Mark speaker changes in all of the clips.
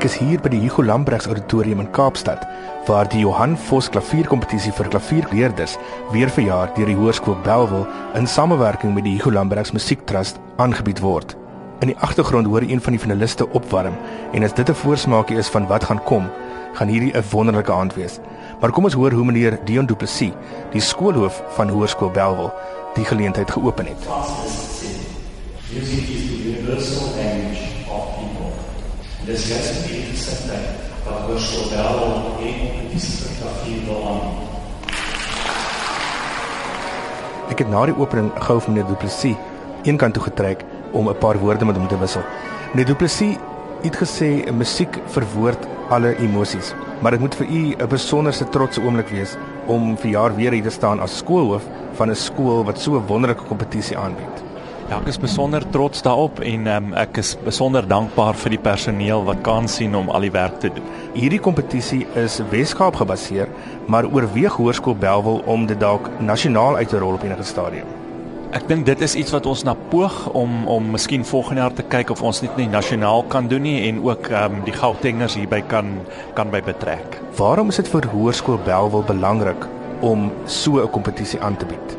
Speaker 1: Ek is hier by die Hugo Lambrechts Auditorium in Kaapstad waar die Johan Vos klavierkompetisie vir klavierleerders weer verjaar deur die Hoërskool Belwel in samewerking met die Hugo Lambrechts Musiektrust aangebied word. In die agtergrond hoor een van die finaliste opwarm en as dit 'n voorsmaakie is van wat gaan kom, gaan hierdie 'n wonderlike aand wees. Maar kom ons hoor hoe meneer Dion Du Plessis, die skoolhoof van Hoërskool Belwel, die geleentheid geopen het.
Speaker 2: Music is the universal language of people. Dis juist die interessantheid wat Hoërskool Belwel en die disipline wil aan.
Speaker 1: Ek het na die opening gou vir meneer Du Plessis eenkant toe getrek om 'n paar woorde met hom te wissel. Meneer Du Plessis het gesê musiek verwoord alle emosies, maar dit moet vir u 'n besonderse trotse oomblik wees om vir jaar weer hier te staan as skoolhoof van 'n skool wat so 'n wonderlike kompetisie aanbied.
Speaker 3: Ja, ek is besonder trots daarop en um, ek is besonder dankbaar vir die personeel wat kan sien om al die werk te doen.
Speaker 1: Hierdie kompetisie is Weskaap gebaseer, maar oorweeg Hoërskool Belwel om dit dalk nasionaal uit te rol op enige stadium.
Speaker 3: Ek dink dit is iets wat ons na poog om om miskien volgende jaar te kyk of ons dit nie nasionaal kan doen nie en ook ehm um, die Gautengers hierby kan kan by betrek.
Speaker 1: Waarom is dit vir Hoërskool Belwel belangrik om so 'n kompetisie aan te bied?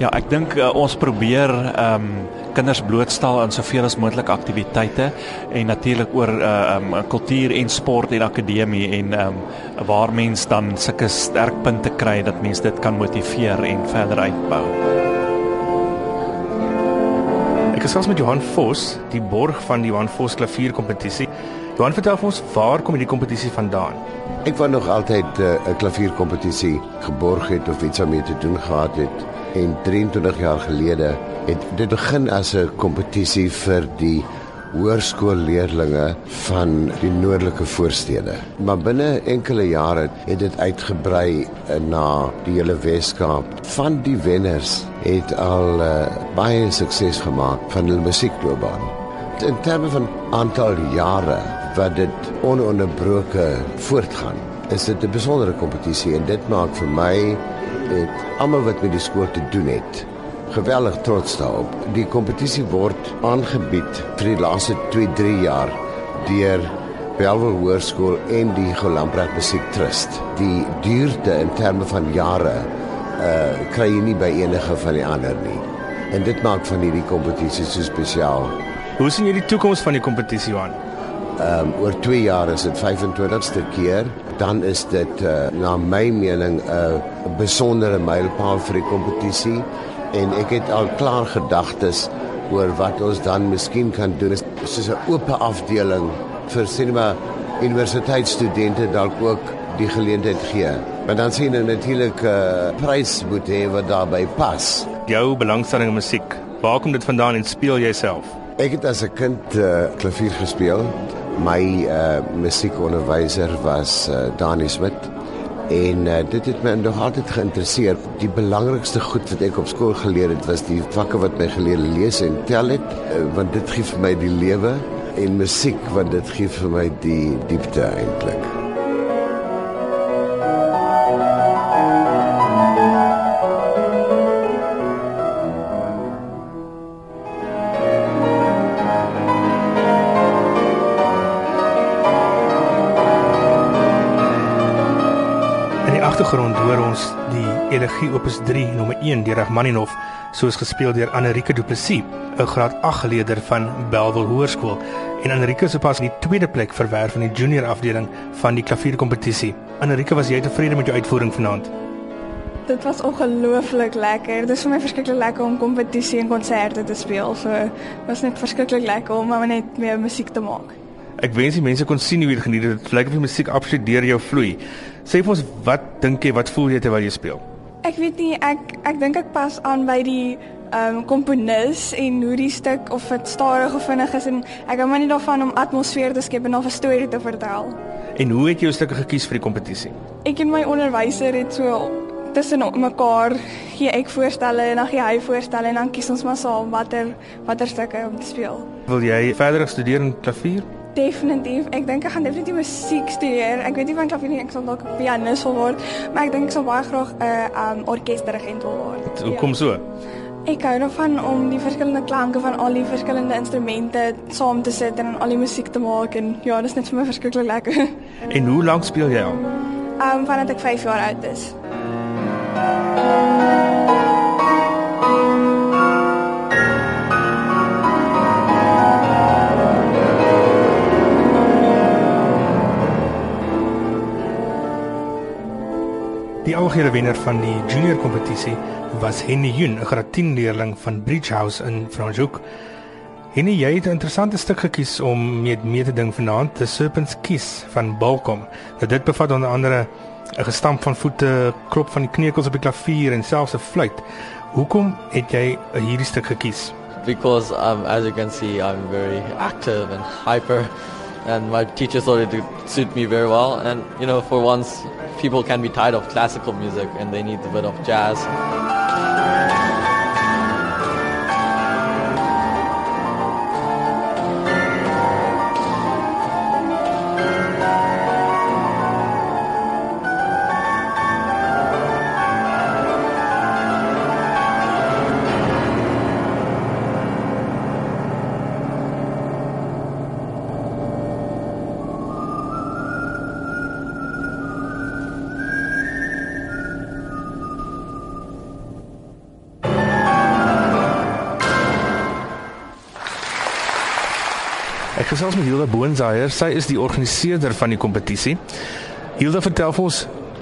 Speaker 3: Ja, ek dink uh, ons probeer ehm um, kinders blootstel aan soveel as moontlik aktiwiteite en natuurlik oor 'n uh, um, kultuur en sport en akademie en ehm um, waar mens dan sulke sterk punte kry dat mens dit kan motiveer en verder uitbou.
Speaker 1: Ek gesels met Johan Vos, die borg van die Johan Vos klavierkompetisie. Johan, vertel vir ons waar kom hierdie kompetisie vandaan?
Speaker 4: Ek wou nog altyd eh, 'n uh, klavierkompetisie geborg het of iets daarmee te doen gehad het. En 23 jaar gelede het dit begin as 'n kompetisie vir die hoërskoolleerdlinge van die noordelike voorstede. Maar binne enkele jare het dit uitgebrei eh, na die hele Weskaap. Van die wenners het al uh, baie sukses gemaak van hulle musiekloopbaan. In terme van aantal jare wat dit ononderbroke voortgaan, is dit 'n besondere kompetisie en dit maak vir my het almal wat met die skool te doen het geweldig trots daarop. Die kompetisie word aangebied vir die laaste 2-3 jaar deur Belwel Hoërskool en die Golambrak Musiektrust. Die duurte in terme van jare uh kry jy nie by enige van die ander nie. En dit maak van hierdie kompetisie so spesiaal.
Speaker 1: Hoe sien jy die toekoms van die kompetisie aan?
Speaker 4: Ehm um, oor 2 jaar is dit 25ste keer, dan is dit uh na my mening 'n uh, besondere mylpaal vir die kompetisie en ek het al klaar gedagtes oor wat ons dan miskien kan doen soos 'n oop afdeling vir sinema universiteitsstudente dalk ook die geleentheid gee. Maar dan sien jy natuurlik 'n uh, prys moet hê wat daarbey pas.
Speaker 1: Jou belangstelling in musiek, waar kom dit vandaan en speel jy self?
Speaker 4: Ek het as 'n kind uh, klavier gespeel. My uh, musiekonderwyser was uh, Dani Smit en uh, dit het my nog altyd geïnteresseer. Die belangrikste goed wat ek op skool geleer het was die vakke wat my geleer lees en tel het, uh, want dit gee vir my die lewe en musiek want dit gee vir my die diepte eintlik.
Speaker 1: Die agtergrond hoor ons die Elegie Opus 3 nommer 1 deur Rachmaninov, soos gespeel deur Anrike Du Plessis, 'n graad 8 geleerder van Belwel Hoërskool. En Anrike is pas die tweede plek verwerf in die junior afdeling van die klavierkompetisie. Anrike, was jy tevrede met jou uitvoering vanaand?
Speaker 5: Dit was ongelooflik lekker. Dit is vir my verskriklik lekker om kompetisie en konserte te speel. So was net verskriklik lekker om net meer musiek te maak.
Speaker 1: Ek wens die mense kon sien hoe jy dit geniet het. Dit lyk of die musiek absoluut deur jou vloei. Sê vir ons, wat dink jy, wat voel jy terwyl jy speel?
Speaker 5: Ek weet nie, ek ek dink ek pas aan by die ehm um, komponis en hoe die stuk of dit stadig of vinnig is en ek hou maar nie daarvan om atmosfeer te skep en 'n storie te vertel.
Speaker 1: En hoe het jy jou stukke gekies vir die kompetisie?
Speaker 5: Ek en my onderwyser het so tussen mekaar gee ek voorstelle en dan gee hy voorstelle en dan kies ons maar saam watter watter stukke om te speel.
Speaker 1: Wil jy verder studeer in klavier?
Speaker 5: Definitief. Ek dink ek gaan definitief musiek studeer. Ek weet nie van klavier nie, ek sal dalk 'n pianis wil word, maar ek dink ek sal baie graag 'n uh, um orkesdirigent wil word.
Speaker 1: Hoekom so?
Speaker 5: Ek hou daarvan om die verskillende klanke van al die verskillende instrumente saam te sit en al die musiek te maak en ja, dit is net vir my verskriklik lekker.
Speaker 1: En hoe lank speel jy al?
Speaker 5: Um, vandat ek 5 jaar oud is.
Speaker 1: Die algehele wenner van die junior kompetisie was Henny Jun, 'n graad 10 leerling van Bridgehouse in Franschhoek. Henny, jy het 'n interessante stuk gekies om mee mee te ding vanaand, The Serpent's Kiss van Balcom. Nou dit bevat onder andere 'n gestamp van voete, klop van die kneukels op die klavier en selfs 'n fluit. Hoekom het jy hierdie stuk gekies?
Speaker 6: Because um, as you can see, I'm very active and hyper, and my teacher thought it would suit me very well. And you know, for once, people can be tired of classical music and they need a bit of jazz.
Speaker 1: Gesels met Hilda Boonsaier. Sy is die organiseerder van die kompetisie. Hilda, vertel vir ons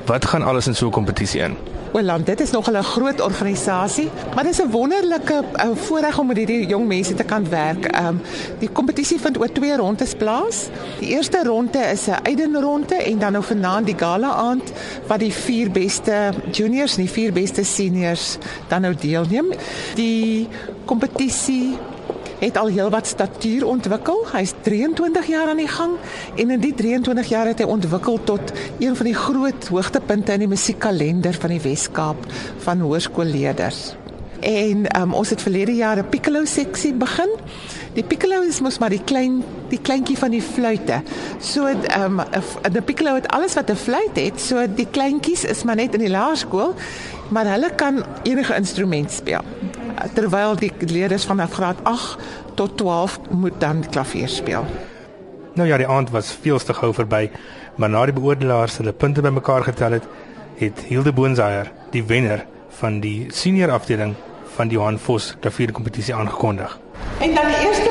Speaker 1: wat gaan alles in so 'n kompetisie in?
Speaker 7: Wel, dit is nogal 'n groot organisasie, maar dit is 'n wonderlike uh, voorreg om met hierdie jong mense te kan werk. Ehm um, die kompetisie vind oor twee rondes plaas. Die eerste ronde is 'n eidenronde en dan nou vanaand die gala aand wat die vier beste juniors en die vier beste seniors dan nou deelneem. Die kompetisie het al heelwat statuur ontwikkel. Hy's 23 jaar aan die gang en in die 23 jaar het hy ontwikkel tot een van die groot hoogtepunte in die musiekkalender van die Wes-Kaap van hoërskoolleerders. En um, ons het verlede jaar 'n piccolo seksie begin. Die piccolo is mos maar die klein die kleintjie van die fluitte. So ehm um, 'n piccolo het alles wat 'n fluit het. So die kleintjies is maar net in die laerskool, maar hulle kan enige instrument speel terwyl die leerders van graad 8 tot 12 moet dan klavier speel.
Speaker 1: Nou ja, die aand was veel te gou verby, maar na die beoordelaars hulle punte bymekaar getel het, het Hilde Boonsaier, die wenner van die senior afdeling van die Johan Vos klavierkompetisie aangekondig.
Speaker 7: En dan die eerste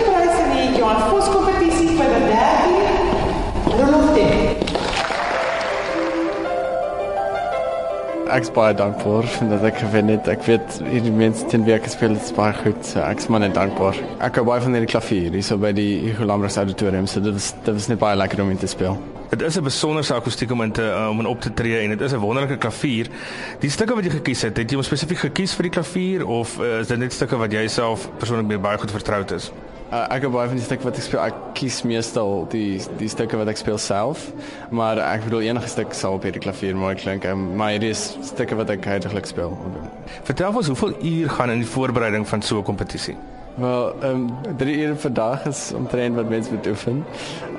Speaker 8: Ek's baie dankbaar dat ek gewen het. Ek weet hierdie mense teen wie ek gespeel het, is baie goed. So ek's maar net dankbaar. Ek hou baie van hierdie klavier hier so by die Hugo Lambers Auditorium. So dit was dit was net baie lekker om in te speel.
Speaker 1: Dit is 'n besonderse akoestiek om in te om in op te tree en dit is 'n wonderlike klavier. Die stukke wat jy gekies het, het jy hom spesifiek gekies vir die klavier of uh, is dit net stukke wat jy self persoonlik baie goed vertroud is?
Speaker 8: Uh, ek het baie van die stukke wat ek speel, ek kies meestal die die stukke wat ek speel self, maar ek bedoel enige stuk sal op hierdie klavier mooi klink. Um, maar hierdie is stukke wat ek heidaglik speel.
Speaker 1: Vertel ons hoeveel uur gaan in die voorbereiding van so 'n kompetisie?
Speaker 8: Wel, ehm um, 3 ure per dag is omtrent wat mense moet oefen.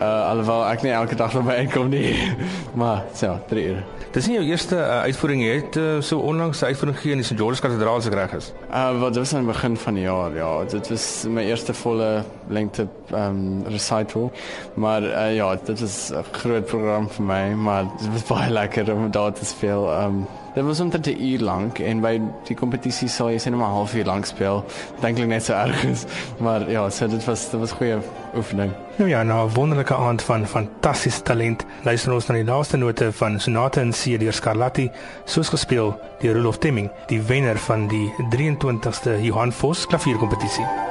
Speaker 8: Uh alhoewel ek nie elke dag by inkom nie. maar ja, 3 ure.
Speaker 1: Dis nie jou eerste uh, uitvoering jy het uh, so onlangs 'n uitvoering gegee in die St George's Kathedraal as ek reg is.
Speaker 8: Uh wat dit was aan die begin van die jaar, ja. Dit was my eerste volle lengte ehm um, recital. Maar uh, ja, dit was 'n groot program vir my, maar dit was baie lekker om daar te speel. Ehm um, Dit was omtrent 'n uur lank en by die kompetisie sal jy sien maar 'n halfuur lank speel. Dink ek net so erg is, maar ja, so dit was dit was goeie oefening.
Speaker 1: Nou ja, nou 'n wonderlike aand van fantastiese talent. Luister ons na die laaste note van Sonate in C deur Scarlatti, soos gespeel deur Rudolf Temming, die wenner van die 23ste Johan Vos klavierkompetisie.